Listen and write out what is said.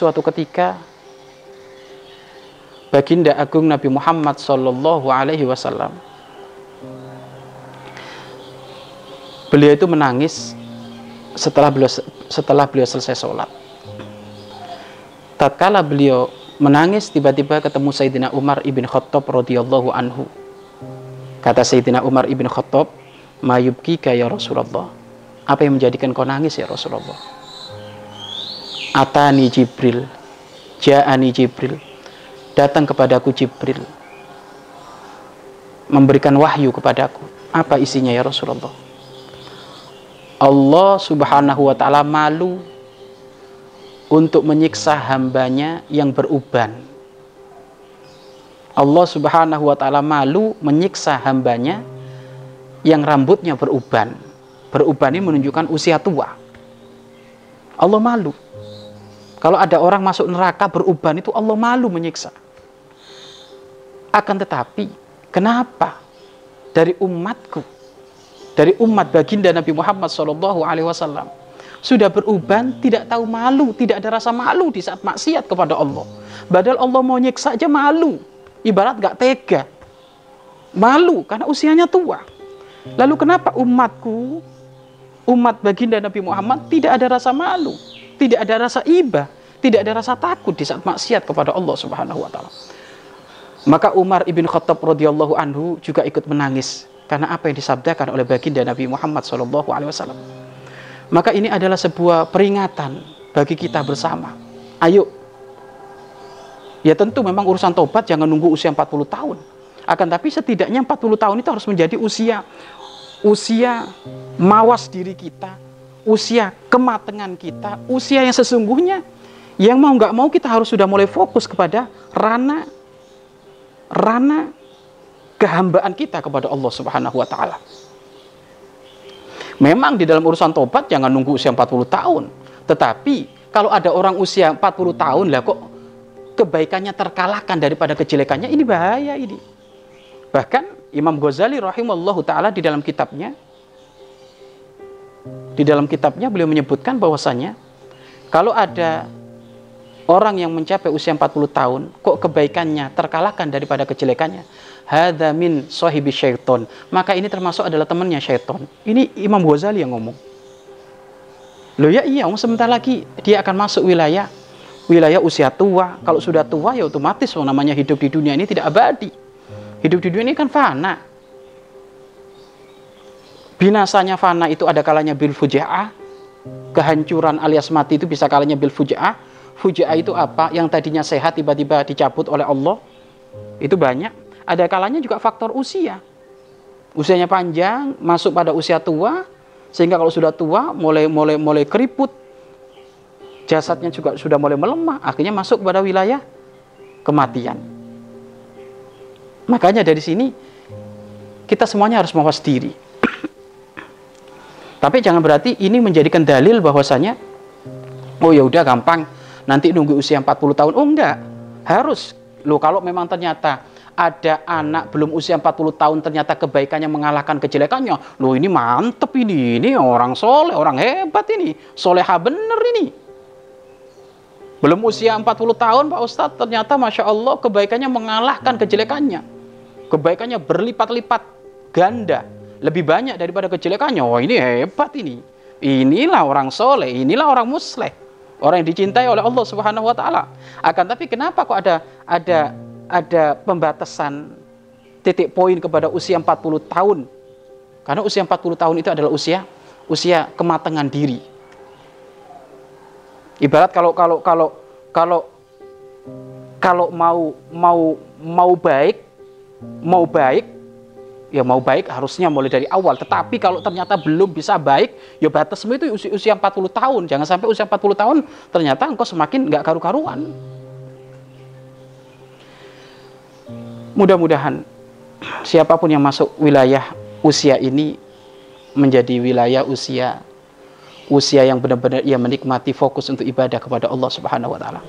suatu ketika Baginda Agung Nabi Muhammad Sallallahu Alaihi Wasallam beliau itu menangis setelah beliau setelah beliau selesai sholat. Tatkala beliau menangis tiba-tiba ketemu Sayyidina Umar ibn Khattab radhiyallahu anhu. Kata Sayyidina Umar ibn Khattab, "Mayubki ya Rasulullah." Apa yang menjadikan kau nangis ya Rasulullah? Atani Jibril, Ja'ani Jibril. Datang kepadaku Jibril. Memberikan wahyu kepadaku. Apa isinya ya Rasulullah? Allah subhanahu wa ta'ala malu untuk menyiksa hambanya yang beruban. Allah subhanahu wa ta'ala malu menyiksa hambanya yang rambutnya beruban. Beruban ini menunjukkan usia tua. Allah malu. Kalau ada orang masuk neraka beruban itu Allah malu menyiksa. Akan tetapi, kenapa dari umatku dari umat baginda Nabi Muhammad Wasallam sudah beruban tidak tahu malu tidak ada rasa malu di saat maksiat kepada Allah. Padahal Allah mau nyiksa aja malu. Ibarat gak tega. Malu karena usianya tua. Lalu kenapa umatku umat baginda Nabi Muhammad tidak ada rasa malu tidak ada rasa iba tidak ada rasa takut di saat maksiat kepada Allah Subhanahu wa taala maka Umar ibn Khattab radhiyallahu anhu juga ikut menangis karena apa yang disabdakan oleh baginda Nabi Muhammad SAW. Maka ini adalah sebuah peringatan bagi kita bersama. Ayo, ya tentu memang urusan tobat jangan nunggu usia 40 tahun. Akan tapi setidaknya 40 tahun itu harus menjadi usia usia mawas diri kita, usia kematangan kita, usia yang sesungguhnya yang mau nggak mau kita harus sudah mulai fokus kepada rana rana kehambaan kita kepada Allah Subhanahu wa taala. Memang di dalam urusan tobat jangan nunggu usia 40 tahun. Tetapi kalau ada orang usia 40 tahun lah kok kebaikannya terkalahkan daripada kejelekannya ini bahaya ini. Bahkan Imam Ghazali rahimallahu taala di dalam kitabnya di dalam kitabnya beliau menyebutkan bahwasanya kalau ada orang yang mencapai usia 40 tahun kok kebaikannya terkalahkan daripada kejelekannya hadza min sahibi syaiton. Maka ini termasuk adalah temannya syaiton. Ini Imam Ghazali yang ngomong. Loh ya iya, sebentar lagi dia akan masuk wilayah wilayah usia tua. Kalau sudah tua ya otomatis oh, namanya hidup di dunia ini tidak abadi. Hidup di dunia ini kan fana. Binasanya fana itu ada kalanya bil fujaah. Kehancuran alias mati itu bisa kalanya bil fujaah. Fujaah itu apa? Yang tadinya sehat tiba-tiba dicabut oleh Allah. Itu banyak ada kalanya juga faktor usia. Usianya panjang, masuk pada usia tua, sehingga kalau sudah tua mulai mulai mulai keriput, jasadnya juga sudah mulai melemah, akhirnya masuk pada wilayah kematian. Makanya dari sini kita semuanya harus mawas diri. Tapi jangan berarti ini menjadikan dalil bahwasanya oh ya udah gampang nanti nunggu usia 40 tahun. Oh enggak. Harus. Loh kalau memang ternyata ada anak belum usia 40 tahun ternyata kebaikannya mengalahkan kejelekannya. Loh ini mantep ini, ini orang soleh, orang hebat ini. Soleha bener ini. Belum usia 40 tahun Pak Ustadz ternyata Masya Allah kebaikannya mengalahkan kejelekannya. Kebaikannya berlipat-lipat ganda. Lebih banyak daripada kejelekannya. Wah ini hebat ini. Inilah orang soleh, inilah orang musleh. Orang yang dicintai oleh Allah Subhanahu wa taala. Akan tapi kenapa kok ada ada ada pembatasan titik poin kepada usia 40 tahun. Karena usia 40 tahun itu adalah usia usia kematangan diri. Ibarat kalau kalau kalau kalau kalau mau mau mau baik, mau baik, ya mau baik harusnya mulai dari awal. Tetapi kalau ternyata belum bisa baik, ya batasmu itu usia, usia 40 tahun. Jangan sampai usia 40 tahun ternyata engkau semakin nggak karu-karuan. Mudah-mudahan siapa pun yang masuk wilayah usia ini menjadi wilayah usia usia yang benar-benar ia menikmati fokus untuk ibadah kepada Allah Subhanahu wa taala.